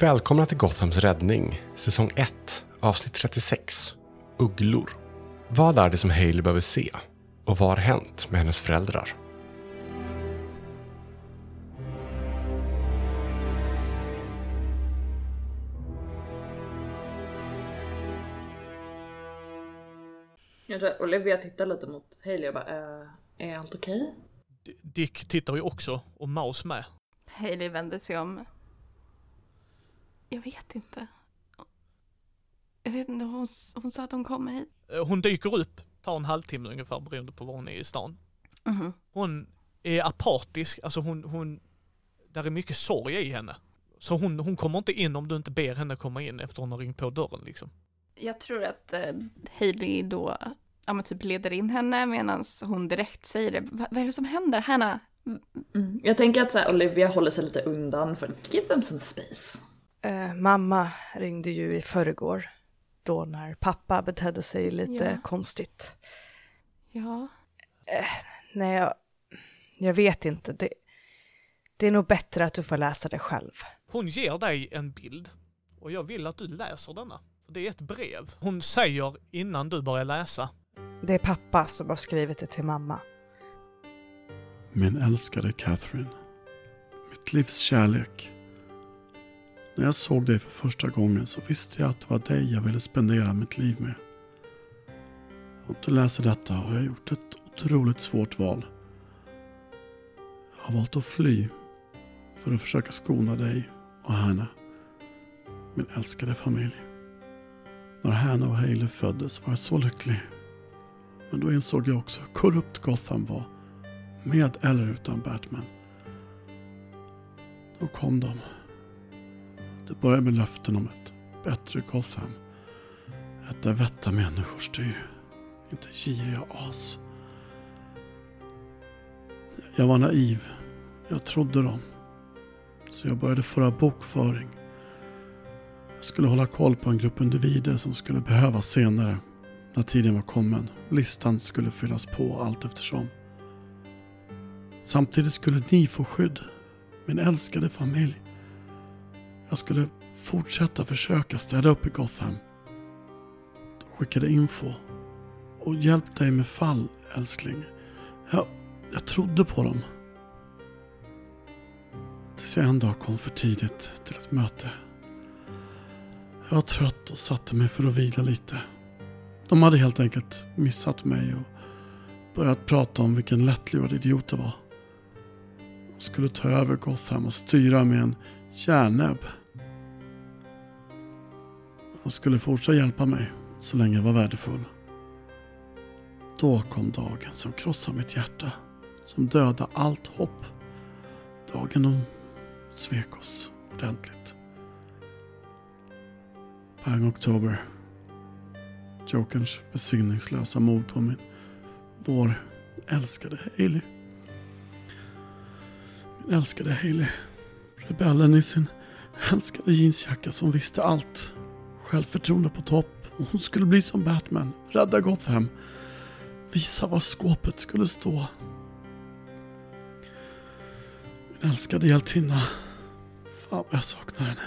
Välkomna till Gothams räddning, säsong 1, avsnitt 36, Ugglor. Vad är det som Hailey behöver se? Och vad har hänt med hennes föräldrar? Jag tror Olivia tittar lite mot Hailey och bara, äh, är allt okej? D- Dick tittar ju också och Maus med. Hailey vände sig om. Jag vet inte. Jag vet inte, hon, hon sa att hon kommer hit. Eh, Hon dyker upp, tar en halvtimme ungefär beroende på var hon är i stan. Mhm. Hon är apatisk, alltså hon, hon, där är mycket sorg i henne. Så hon, hon kommer inte in om du inte ber henne komma in efter hon har ringt på dörren liksom. Jag tror att eh, Hailey då, ja men typ leder in henne medan hon direkt säger det. Va, vad är det som händer? Hanna? Mm. Jag tänker att så här, Olivia håller sig lite undan för give them some space. Eh, mamma ringde ju i förrgår. Då när pappa betedde sig lite Ja. konstigt. Ja. Nej, jag, jag vet inte. Det, det är nog bättre att du får läsa det själv. Hon ger dig en bild och jag vill att du läser denna. För Det är ett brev. Hon säger innan du börjar läsa. Det är pappa som har skrivit det till mamma. Min älskade Catherine. Mitt livs kärlek. När jag såg dig för första gången så visste jag att det var dig jag ville spendera mitt liv med. Om du läser detta har jag gjort ett otroligt svårt val. Jag har valt att fly för att försöka skona dig och Hanna. Min älskade familj. När Hanna och Hailey föddes var jag så lycklig. Men då insåg jag också hur korrupt Gotham var. Med eller utan Batman. Då kom de. Det började med löften om ett bättre Gotham. Ett där vetta människor styr. Inte giriga as. Jag var naiv. Jag trodde dem. Så jag började föra bokföring. Jag skulle hålla koll på en grupp individer som skulle behövas senare. När tiden var kommen. Listan skulle fyllas på allt eftersom. Samtidigt skulle ni få skydd. Min älskade familj. Jag skulle fortsätta försöka städa upp i Gotham. De skickade info. Och hjälp dig med fall, älskling. Jag, jag trodde på dem. Tills jag en dag kom för tidigt till ett möte. Jag var trött och satte mig för att vila lite. De hade helt enkelt missat mig och börjat prata om vilken lättlurad idiot det var. De skulle ta över Gotham och styra med en Kärnnäbb. De skulle fortsätta hjälpa mig så länge jag var värdefull. Då kom dagen som krossade mitt hjärta. Som dödade allt hopp. Dagen de svek oss ordentligt. Bang Oktober. Jokerns besinningslösa mord på min, vår älskade Hailey. Min älskade Hailey. Rebellen i sin älskade jeansjacka som visste allt. Självförtroende på topp. Och Hon skulle bli som Batman. Rädda Gotham. Visa var skåpet skulle stå. Min älskade hjältinna. Fan vad jag saknar henne.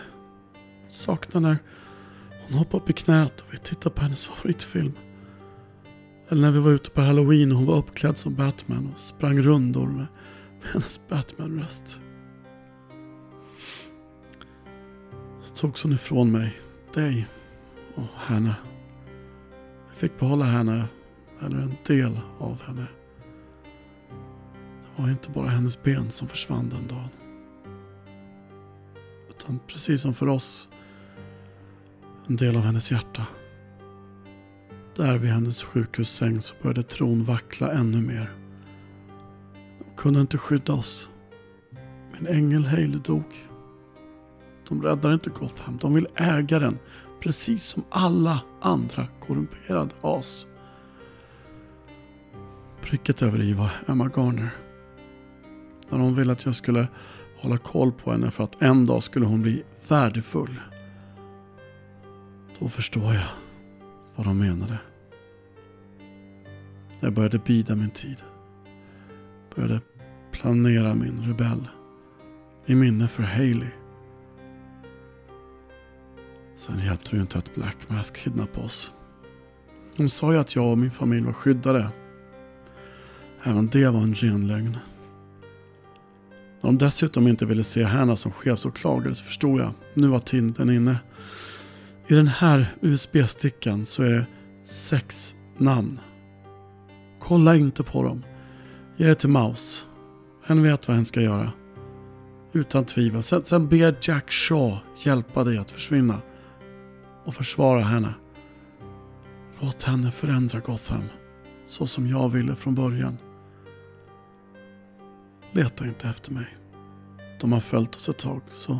Saknar när hon hoppade upp i knät och vi tittade på hennes favoritfilm. Eller när vi var ute på halloween och hon var uppklädd som Batman och sprang rundor med med hennes Batman-röst. Togs hon ifrån mig, dig och henne. Jag fick behålla henne, eller en del av henne. Det var inte bara hennes ben som försvann den dagen. Utan precis som för oss, en del av hennes hjärta. Där vid hennes sjukhussäng så började tron vackla ännu mer. De kunde inte skydda oss. Min ängel Hailey dog. De räddar inte Gotham. De vill äga den. Precis som alla andra korrumperade as. Pricket över i var Emma Garner. När hon ville att jag skulle hålla koll på henne för att en dag skulle hon bli värdefull. Då förstår jag vad de menade. Jag började bida min tid. Började planera min rebell. I minne för Haley. Sen hjälpte det ju inte att Black Mask kidnappade oss. De sa ju att jag och min familj var skyddade. Även det var en ren lögn. När de dessutom inte ville se henne som chefsåklagare så förstod jag, nu var tiden inne. I den här USB-stickan så är det sex namn. Kolla inte på dem. Ge det till Maus. Hen vet vad hen ska göra. Utan tvivel. Sen, sen ber Jack Shaw hjälpa dig att försvinna. Och försvara henne. Låt henne förändra Gotham. Så som jag ville från början. Leta inte efter mig. De har följt oss ett tag så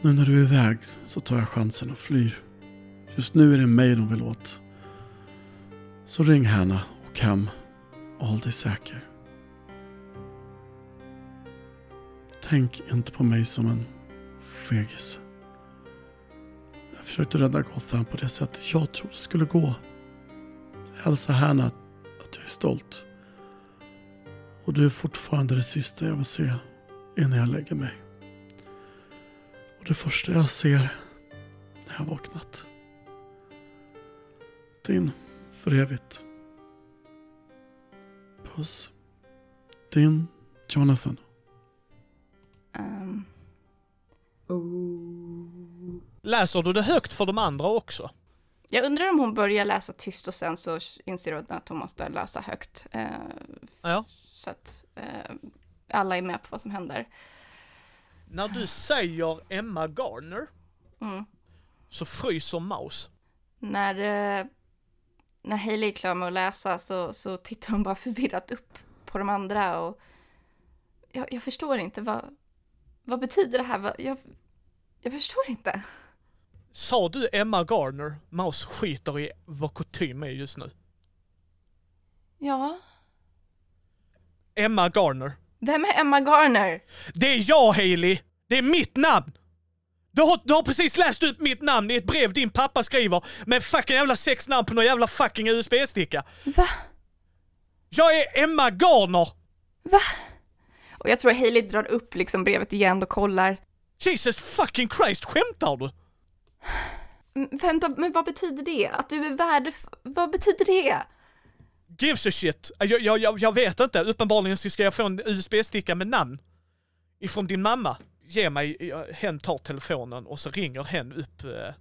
nu när du är iväg så tar jag chansen och flyr. Just nu är det mig de vill åt. Så ring Hanna och hem och håll dig säker. Tänk inte på mig som en fegis. Jag försökte rädda Gotham på det sättet jag trodde det skulle gå. Hälsa Hanna att jag är stolt. Och du är fortfarande det sista jag vill se innan jag lägger mig. Och det första jag ser när jag vaknat. Din för evigt. Puss. Din Jonathan. Um. Ooh. Läser du det högt för de andra också? jag undrar om hon börjar läsa tyst och sen så inser hon att hon måste läsa högt. Eh, Ja. så att eh, alla är med på vad som händer. När du säger Emma Garner Mm. så fryser Maus. När, eh, när Hailey är klar med att läsa så, så tittar hon bara förvirrat upp på de andra och jag, jag förstår inte vad, vad betyder det här? Jag, jag förstår inte. Sa du Emma Garner? Maus skiter i vad kutym är just nu. Ja, Emma Garner. vem är Emma Garner? Det är jag Hailey! Det är mitt namn! Du har, du har precis läst ut mitt namn i ett brev din pappa skriver med fucking jävla sex namn på någon jävla fucking USB-sticka. Va? Jag är Emma Garner! Va? Och jag tror Hailey drar upp liksom brevet igen och kollar. Jesus fucking Christ, skämtar du? "Mm, Vänta, men vad betyder det? Att du är värd... Vad betyder det? Gives a shit. Jag, jag, jag, jag vet inte. Uppenbarligen så ska jag få en USB-sticka med namn. Ifrån din mamma. Ge mig, hen tar telefonen och så ringer hen upp eh,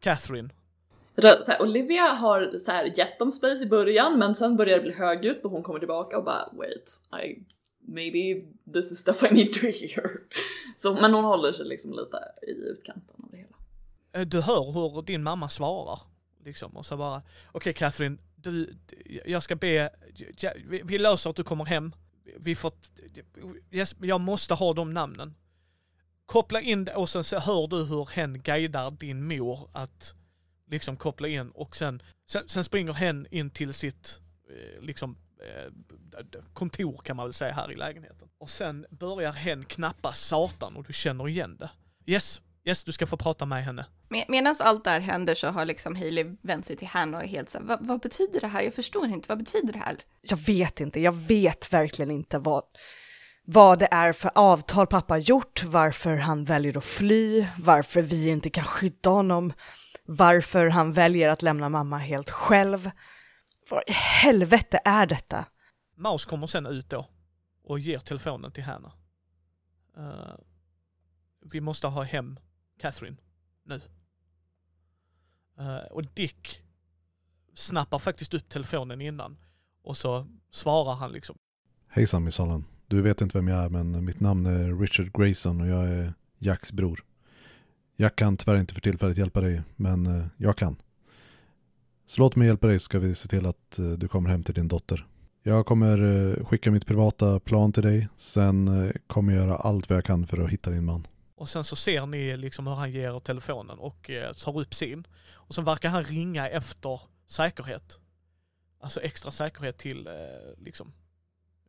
Catherine. Här, Olivia har så här, gett dem space i början men sen börjar det bli högljutt och hon kommer tillbaka och bara wait, I, maybe this is stuff I need to hear. Så, men hon håller sig liksom lite i utkanten av det hela. Eh, du hör hur din mamma svarar. Liksom, och så bara, okej Catherine, du, jag ska be, vi, vi löser att du kommer hem. Vi får, yes, jag måste ha de namnen. Koppla in det och sen så hör du hur hen guidar din mor att liksom koppla in och sen, sen, sen springer hen in till sitt eh, liksom eh, kontor kan man väl säga här i lägenheten. Och sen börjar hen knappa satan och du känner igen det. Yes, yes du ska få prata med henne. Med, Medan allt det här händer så har liksom Hailey vänt sig till Hannah och är helt så här, vad, betyder det här? Jag förstår inte, vad betyder det här? Jag vet inte, jag vet verkligen inte vad, vad det är för avtal pappa gjort, varför han väljer att fly, varför vi inte kan skydda honom, varför han väljer att lämna mamma helt själv. Vad i helvete är detta? Maus kommer sen ut då och ger telefonen till Hanna. Eh, vi måste ha hem Catherine nu. Eh, och Dick snappar faktiskt upp telefonen innan och så svarar han liksom. Hejsan Miss Holland. Du vet inte vem jag är men mitt namn är Richard Grayson och jag är Jacks bror. Jack kan tyvärr inte för tillfället hjälpa dig men eh, jag kan. Så låt mig hjälpa dig så ska vi se till att eh, du kommer hem till din dotter. Jag kommer skicka mitt privata plan till dig. Sen kommer jag göra allt vad jag kan för att hitta din man. Och sen så ser ni liksom hur han ger telefonen och eh, tar upp sin. Och sen verkar han ringa efter säkerhet. Alltså extra säkerhet till eh, liksom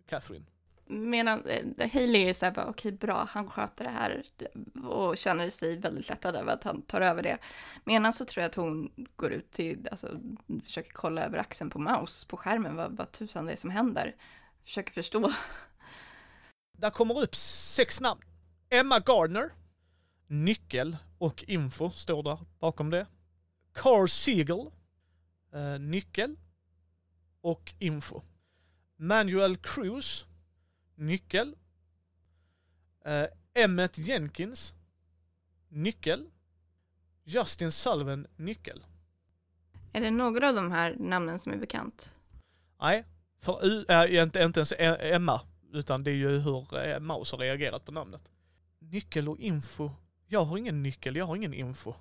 Catherine. Medan eh, Hailey är så här, bara, okej bra, han sköter det här och känner sig väldigt lättad över att han tar över det. Medan så tror jag att hon går ut till, alltså försöker kolla över axeln på Maus på skärmen, vad, vad tusan det är som händer. Försöker förstå. Där kommer upp sex namn. Emma Gardner, Nyckel och info står där bakom det. Car Siegel. Eh, nyckel och info. Manuel Cruz. Nyckel. Eh, Emmet Jenkins. Nyckel. Justin Sullivan. Nyckel. Är det några av de här namnen som är bekant? Nej, för äh, inte, inte ens E- Emma, utan det är ju hur äh, Maus har reagerat på namnet. Nyckel och info. Jag har ingen nyckel, jag har ingen info.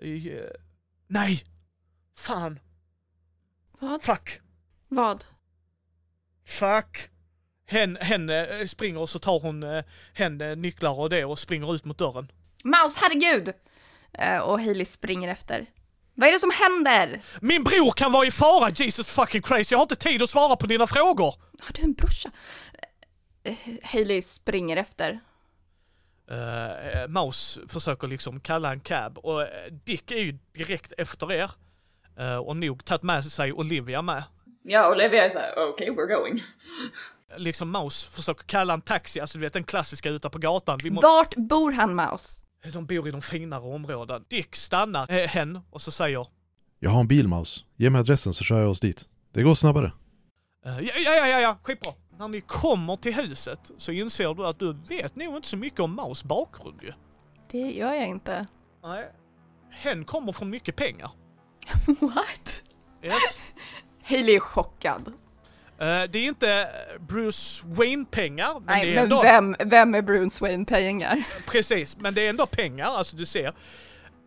Eh, nej! Fan! Vad? Fuck! Vad? Fuck! Hen, hen eh, springer och så tar hon eh, hen nycklar och det och springer ut mot dörren. Maus, herregud! Och Hailey springer efter. Vad är det som händer? Min bror kan vara i fara, Jesus fucking Christ! Jag har inte tid att svara på dina frågor! Har du en brorsa? Hailey springer efter. Uh, Maus försöker liksom kalla en cab och eh, Dick är ju direkt efter er. Eh, och nog tagit med sig Olivia med. Ja, Olivia är såhär, okej, we're going. Liksom Maus försöker kalla en taxi, alltså du vet den klassiska ute på gatan. Vi må- Vart bor han, Maus? de bor i de finare områden. Dick stannar eh, hen och så säger Jag har en bil Maus. Ge mig adressen så kör jag oss dit. Det går snabbare. ja, ja, ja, ja, ja, skitbra. När ni kommer till huset så inser du att du vet nog inte så mycket om Maus bakgrund ju. Det gör jag inte. Nej. Hen kommer från mycket pengar. What? Yes. Hailey är chockad. Eh, det är inte Bruce Wayne-pengar, men Nej, det är men ändå... vem, vem är Bruce Wayne pengar? Precis, men det är ändå pengar, alltså du ser.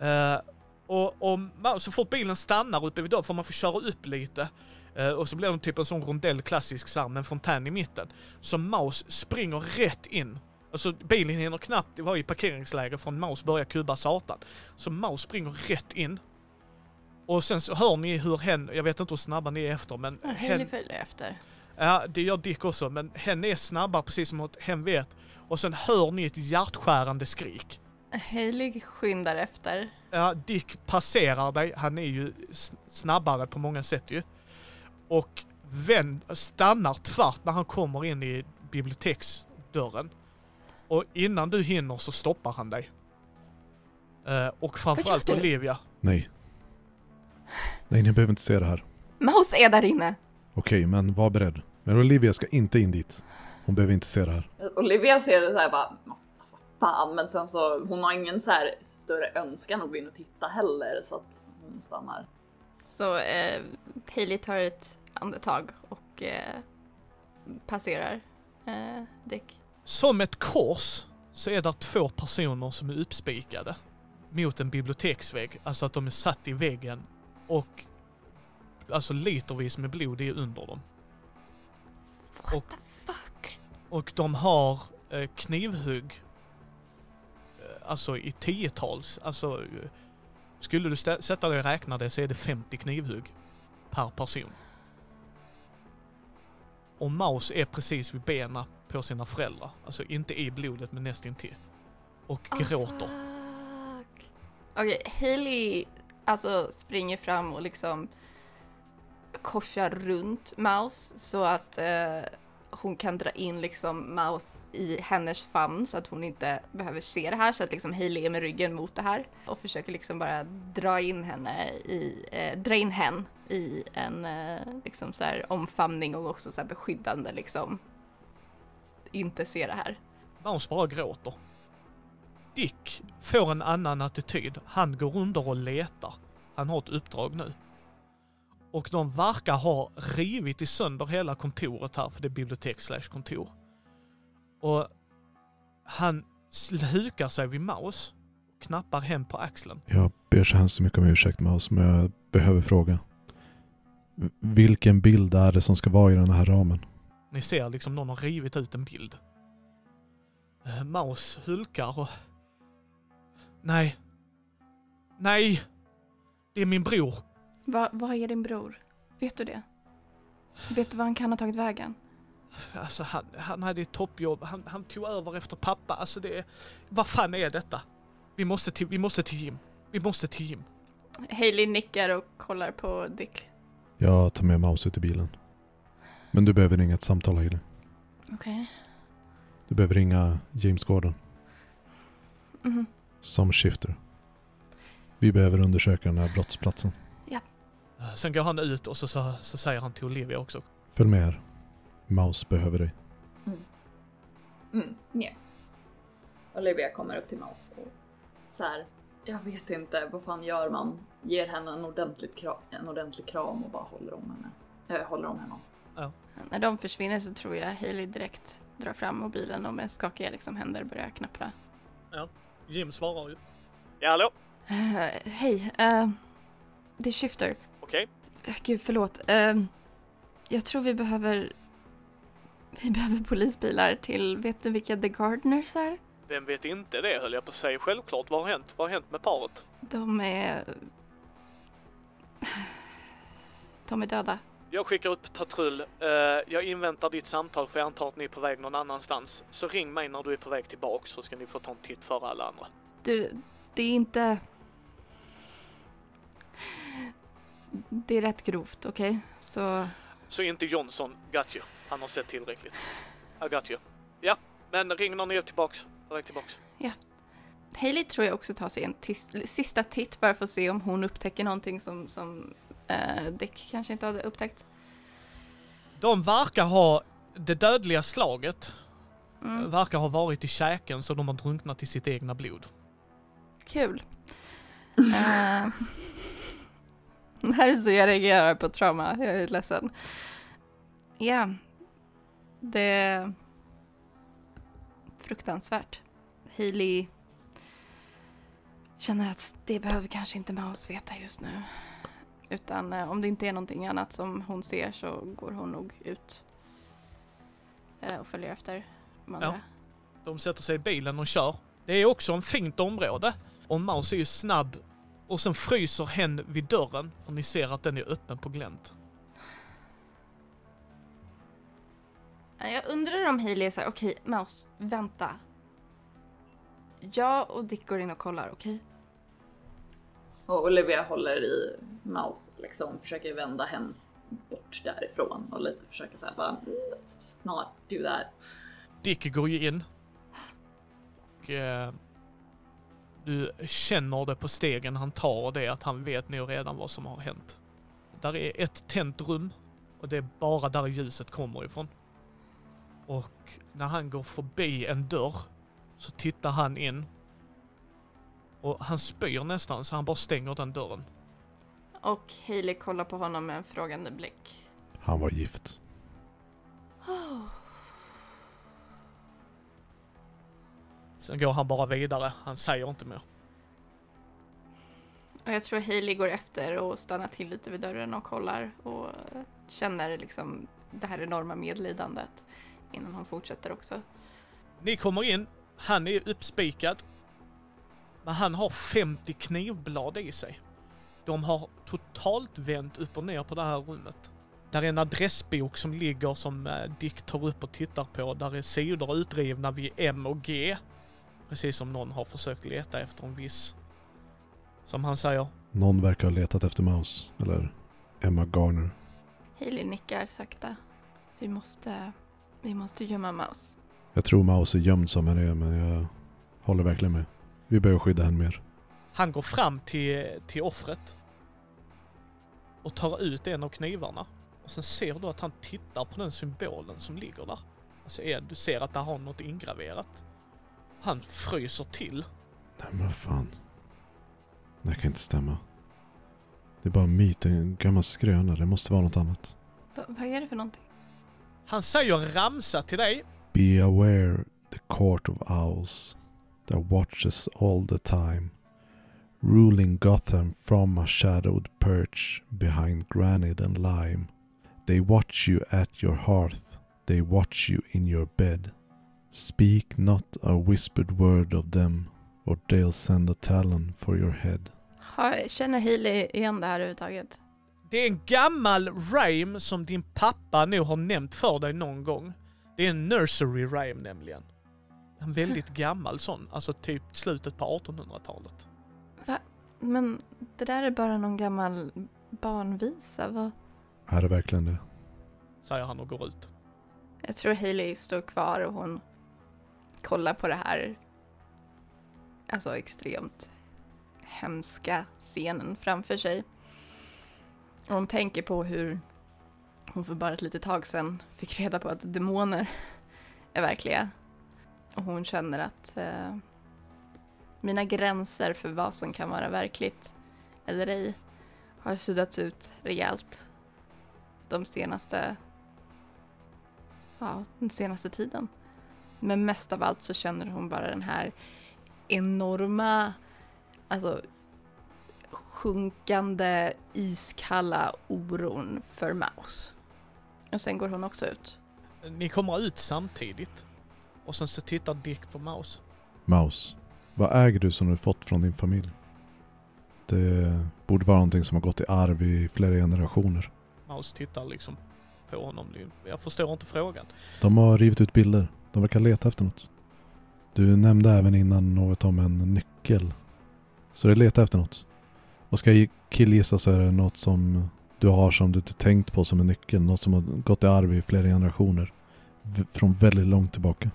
Eh, och, och så fort bilen stannar uppe vid dörren får man få köra upp lite. Eh, och så blir det typ en sån rondell klassisk så här, med en fontän i mitten. Så Maus springer rätt in. Alltså bilen hinner knappt vara i parkeringsläge från Maus börjar kuba satan. Så Maus springer rätt in. Och sen så hör ni hur hen, jag vet inte hur snabba ni är efter men hen, följer efter. Ja, det gör Dick också, men hen är snabbare precis som hen vet. Och sen hör ni ett hjärtskärande skrik. Hailey skyndar efter. Ja, Dick passerar dig, han är ju snabbare på många sätt ju. Och vänd, stannar tvärt när han kommer in i biblioteksdörren. Och innan du hinner så stoppar han dig. Eh, och framförallt? Olivia. Nej. Nej, ni behöver inte se det här. Maus är där inne. Okej, men var beredd. Men Olivia ska inte in dit. Hon behöver inte se det här. Olivia ser det såhär bara, alltså vad fan, men sen så hon har ingen så här större önskan att gå in och titta heller så att hon stannar. Så eh, Hailey tar ett andetag och eh, passerar eh, Dick. Som ett kors så är det två personer som är uppspikade mot en biblioteksvägg. Alltså att de är satt i väggen och alltså litervis med blod är under dem. What Och- the fuck? Och de har eh, knivhugg. Eh, alltså i tiotals. Alltså eh, skulle du sätta dig och räkna det så är det 50 knivhugg per person. Och Maus är precis vid benen på sina föräldrar. Alltså inte i blodet men nästintill. Och Oh, gråter. fuck. Okej, Hailey alltså springer fram och liksom korsar runt Maus så att eh, hon kan dra in liksom Maus i hennes famn så att hon inte behöver se det här så att liksom Hailey är med ryggen mot det här och försöker liksom bara dra in henne i, eh, dra in hen i en eh, liksom så här omfamning och också så här beskyddande liksom inte se det här. Maus bara gråter. Dick får en annan attityd. Han går under och letar. Han har ett uppdrag nu. Och de verkar ha rivit i sönder hela kontoret här, för det är bibliotek slash kontor. Och han hukar sig vid Maus och knappar hem på axeln. Jag ber så hemskt mycket om ursäkt Maus, men jag behöver fråga. Vilken bild är det som ska vara i den här ramen? Ni ser liksom någon har rivit ut en bild. Eh, Maus hulkar och... Nej. Nej! Det är min bror. Va, vad är din bror? Vet du det? Vet du var han kan ha tagit vägen? Alltså han, han hade ett toppjobb, han, han tog över efter pappa. Alltså det. Vad fan är detta? Vi måste till, vi måste till Jim. Vi måste till Jim. Hailey nickar och kollar på Dick. Jag tar med Maus ut i bilen. Men du behöver ringa ett samtal Hailey. Okej. Du behöver ringa James Gordon. Mhm. Som Shifter. Vi behöver undersöka den här brottsplatsen. Eh, Sen går han ut och så, så, så säger han till Olivia också. Följ med här. Mouse behöver dig. Mm, ja. Olivia kommer upp till Mouse och så här. Jag vet inte, vad fan gör man? Ger henne en, ordentligt kram, en ordentlig kram och bara håller om henne. Jag håller om henne. När de försvinner så tror jag Hailey direkt drar fram mobilen och med skakiga liksom händer börjar knappra. Jim svarar ju. Ja, hallå? Eh, Hej, eh, det är Shifter. Okej. Eh, Gud, förlåt. Eh, jag tror vi behöver... Vi behöver polisbilar till... Vet du vilka The Gardeners är? Vem vet inte det höll jag på att säga. Självklart, vad har hänt? Vad har hänt med paret? De är... De är döda. Jag skickar ut patrull. Eh, jag inväntar ditt samtal för jag antar att ni är på väg någon annanstans. Så ring mig när du är på väg tillbaks så ska ni få ta en titt före alla andra. Du, det är inte... Det är rätt grovt, okej? Så... Så inte Johnson, got you. Han har sett tillräckligt. I got you. Ja, men ring ni är tillbaks. På väg tillbaks. Hailey tror jag också tar sig en sista titt bara för att se om hon upptäcker någonting som, som eh, Dick kanske inte hade upptäckt. De verkar ha det dödliga slaget. Mm. Verkar ha varit i käken så de har drunknat i sitt egna blod. Kul. Eh, det här är så jag reagerar på trauma, jag är ledsen. Ja, det är fruktansvärt. Hailey känner att det behöver kanske inte Maus veta just nu. Utan eh, om det inte är någonting annat som hon ser så går hon nog ut eh, och följer efter de andra. De sätter sig i bilen och kör. Det är också en fint område. Och Maus är ju snabb och sen fryser hen vid dörren för ni ser att den är öppen på glänt. Jag undrar om Hailey är såhär, okej Mouse, vänta. Jag och Dick går in och kollar, okej? Och Olivia håller i Mouse liksom, försöker vända henne bort därifrån och lite försöker säga bara "Mm, let's just not do that. Dick går ju in. Och eh, du känner det på stegen han tar och det är att han vet nog redan vad som har hänt. Där är ett tänt rum och det är bara där ljuset kommer ifrån. Och när han går förbi en dörr så tittar han in. Och han spyr nästan så han bara stänger den dörren. Och Hailey kollar på honom med en frågande blick. Han var gift. Sen går han bara vidare, han säger inte mer. Och jag tror Hailey går efter och stannar till lite vid dörren och kollar och känner liksom det här enorma medlidandet innan hon fortsätter också. Ni kommer in, han är uppspikad. Men han har 50 knivblad i sig. De har totalt vänt upp och ner på det här rummet. Där är en adressbok som ligger som eh, Dick tar upp och tittar på. Där är sidor utrivna vid M och G. Precis som någon har försökt leta efter en viss. Som han säger. Någon verkar ha letat efter Mouse. Eller Emma Garner. Hailey nickar sakta. Vi måste, vi måste gömma Mouse. Jag tror Mouse är gömd som han är men jag håller verkligen med. Vi behöver skydda henne mer. Han går fram till, till offret. Och tar ut en av knivarna. Och sen ser du att han tittar på den symbolen som ligger där. Alltså du ser att det har något ingraverat. Han fryser till. Nej men vad fan. Det kan inte stämma. Det är bara en myt, en gammal skröna. Det måste vara något annat. Va, vad är det för någonting? Han säger en ramsa till dig. Be aware the court of owls that watches all the time, ruling Gotham from a shadowed perch behind granite and lime. They watch you at your hearth, they watch you in your bed. Speak not a whispered word of them, or they'll send a talon for your head. Har, känner Hailey igen det här överhuvudtaget? Det är en gammal rhyme som din pappa nog har nämnt för dig någon gång. Det är en nursery rhyme nämligen. En väldigt gammal sån, alltså typ slutet på 1800-talet. Men det där är bara någon gammal barnvisa. Vad? Är det verkligen det? Säger han och går ut. Jag tror Hailey står kvar och hon kollar på det här alltså extremt hemska scenen framför sig. Och hon tänker på hur hon för bara ett litet tag sedan fick reda på att demoner är verkliga. Och hon känner att eh, mina gränser för vad som kan vara verkligt eller ej har suddats ut rejält de senaste, ja, den senaste tiden. Men mest av allt så känner hon bara den här enorma, alltså sjunkande iskalla oron för Maus. Och sen går hon också ut. Ni kommer ut samtidigt. Och sen så tittar Dick på Maus. Maus, vad äger du som du fått från din familj? Det borde vara någonting som har gått i arv i flera generationer. Maus tittar liksom på honom. Jag förstår inte frågan. De har rivit ut bilder. De verkar leta efter något. Du nämnde även innan något om en nyckel. Så de letar efter något. Och ska jag killgissa så är det något som du har som du inte tänkt på som en nyckel. Något som har gått i arv i flera generationer. V- från väldigt långt tillbaka.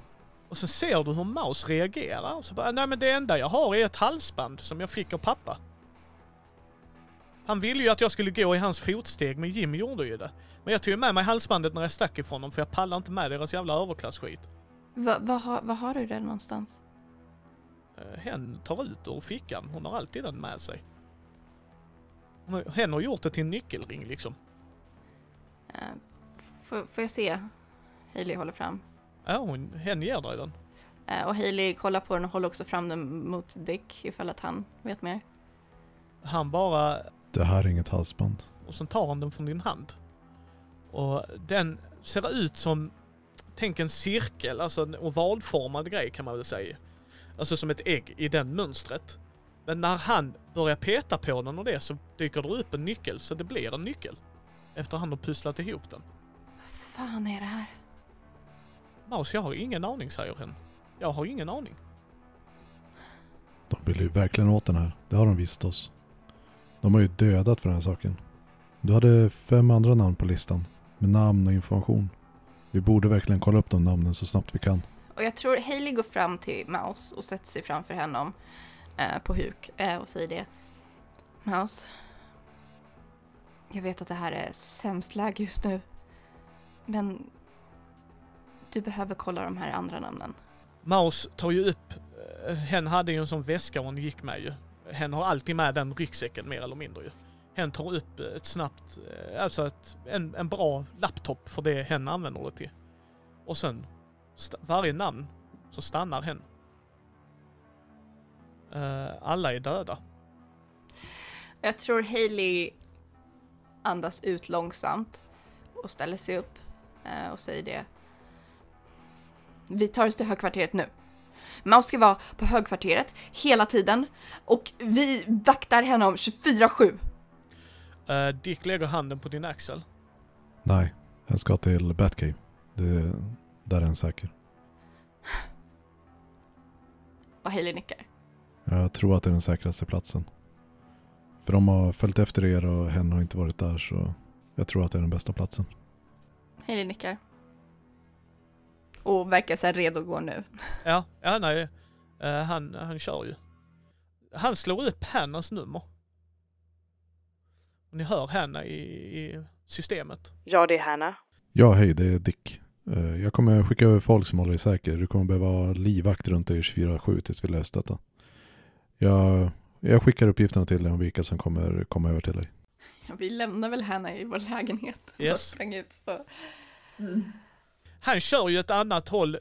Och så ser du hur Maus reagerar. Och så bara, nej men det enda jag har är ett halsband som jag fick av pappa. Han ville ju att jag skulle gå i hans fotsteg, men Jim gjorde ju det. Men jag tog ju med mig halsbandet när jag stack ifrån dem, för jag pallar inte med deras jävla överklassskit. Va, vad har- vad har du det någonstans? Eh, Hen tar ut ur fickan. Hon har alltid den med sig. Hon har- Hen har gjort det till en nyckelring liksom. Eh, får, får jag se? Hailey håller fram. Ja, hon, hen ger dig den. Eh, och Hailey kollar på den och håller också fram den mot Dick ifall att han vet mer. Han bara... Det här är inget halsband. Och sen tar han den från din hand. Och den ser ut som... Tänk en cirkel, alltså en ovalformad grej kan man väl säga. Alltså som ett ägg i den mönstret. Men när han börjar peta på den och det så dyker det upp en nyckel, så det blir en nyckel. Efter han har pusslat ihop den. Vad fan är det här? Maus, jag har ingen aning, säger hen. Jag har ingen aning. De vill ju verkligen åt den här. Det har de visst oss. De har ju dödat för den här saken. Du hade fem andra namn på listan. Med namn och information. Vi borde verkligen kolla upp de namnen så snabbt vi kan. Och jag tror Hailey går fram till Mouse och sätter sig framför honom eh, på huk eh, och säger det. Mouse. Jag vet att det här är sämst läge just nu. Men du behöver kolla de här andra namnen. Maus tar ju upp... eh, Hen hade ju en sån väska hon gick med ju. Hen har alltid med den ryggsäcken mer eller mindre ju. Hen tar upp ett snabbt, eh, alltså ett, en, en bra laptop för det hen använder det till. Och sen, varje namn, så stannar hen. Uh, alla är döda. Jag tror Hailey andas ut långsamt och ställer sig upp eh, och säger det. Vi tar oss till högkvarteret nu. Mouse ska vara på högkvarteret hela tiden och vi vaktar henne om 24-7. Eh, Dick lägger handen på din axel. Nej, jag ska till Batcave. Det, där är en säker. Och Hailey nickar. Jag tror att det är den säkraste platsen. För de har följt efter er och hen har inte varit där så jag tror att det är den bästa platsen. Hailey nickar. Och verkar så här redo att gå nu. Ja, ja nej. Eh, han, han kör ju. Han slår upp hennes nummer. Och ni hör henne i, i systemet. Ja, det är Hanna. Ja, hej, det är Dick. Eh, Jag kommer skicka över folk som håller dig säker. Du kommer behöva ha livvakt runt dig 24-7 tills vi löst detta. Jag, jag skickar uppgifterna till dig om vilka som kommer komma över till dig. Ja, vi lämnar väl henne i vår lägenhet. Yes. Och sprang ut så. Mm. Han kör ju ett annat håll. Eh,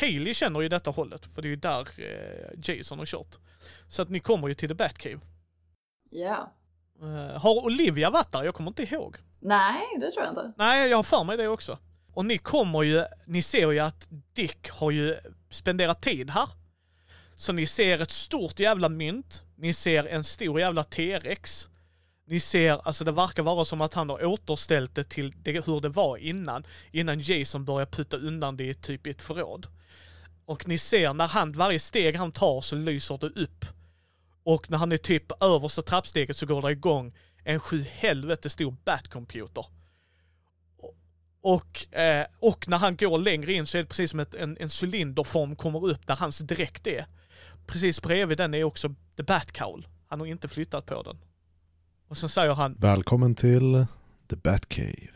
Haley känner ju detta hållet, för det är ju där eh, Jason har kört. Så att ni kommer ju till The Batcave. Ja. Eh, har Olivia varit där? Jag kommer inte ihåg. Nej, det tror jag inte. Nej, jag har för mig det också. Och ni kommer ju, ni ser ju att Dick har ju spenderat tid här. Så ni ser ett stort jävla mynt, ni ser en stor jävla T-rex. Ni ser, alltså det verkar vara som att han har återställt det till det, hur det var innan. Innan Jason började putta undan det typ i ett förråd. Och ni ser när han, varje steg han tar så lyser det upp. Och när han är typ översta trappsteget så går det igång en sju helvete stor Batcomputer. Och, eh, och när han går längre in så är det precis som att en, en cylinderform kommer upp där hans dräkt är. precis bredvid den är också The Batcowl. Han har inte flyttat på den. Och sen säger han, Välkommen till The Batcave.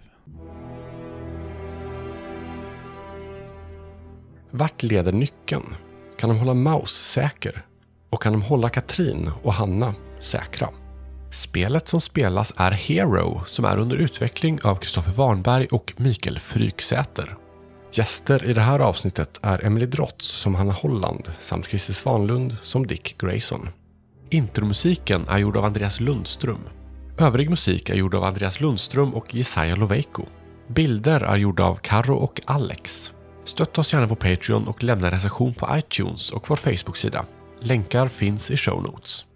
Vart leder nyckeln? Kan de hålla Maus säker? Och kan de hålla Katrin och Hanna säkra? Spelet som spelas är Hero som är under utveckling av Kristoffer Warnberg och Mikael Fryksäter. Gäster i det här avsnittet är Emily Drotz som Hanna Holland samt Christer Svanlund som Dick Grayson. Intromusiken är gjord av Andreas Lundström. Övrig musik är gjord av Andreas Lundström och Jesaja Loveiko. Bilder är gjorda av Karo och Alex. Stötta oss gärna på Patreon och lämna en recension på iTunes och vår Facebook-sida. Länkar finns i show notes.